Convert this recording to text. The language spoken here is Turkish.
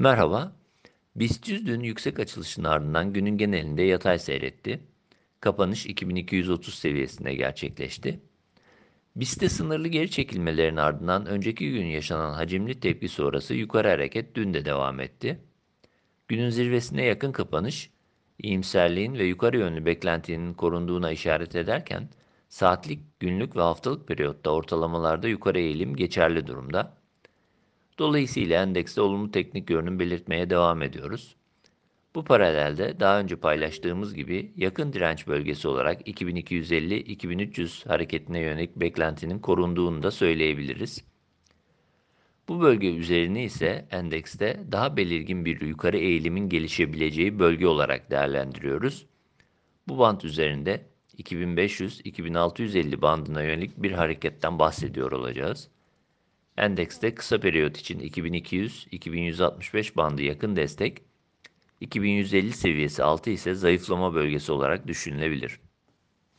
Merhaba. BIST 100 dün yüksek açılışın ardından günün genelinde yatay seyretti. Kapanış 2230 seviyesinde gerçekleşti. BIST'te sınırlı geri çekilmelerin ardından önceki gün yaşanan hacimli tepki sonrası yukarı hareket dün de devam etti. Günün zirvesine yakın kapanış, iyimserliğin ve yukarı yönlü beklentinin korunduğuna işaret ederken, saatlik, günlük ve haftalık periyotta ortalamalarda yukarı eğilim geçerli durumda. Dolayısıyla endekste olumlu teknik görünüm belirtmeye devam ediyoruz. Bu paralelde daha önce paylaştığımız gibi yakın direnç bölgesi olarak 2250-2300 hareketine yönelik beklentinin korunduğunu da söyleyebiliriz. Bu bölge üzerini ise endekste daha belirgin bir yukarı eğilimin gelişebileceği bölge olarak değerlendiriyoruz. Bu bant üzerinde 2500-2650 bandına yönelik bir hareketten bahsediyor olacağız. Endekste kısa periyot için 2200-2165 bandı yakın destek, 2150 seviyesi altı ise zayıflama bölgesi olarak düşünülebilir.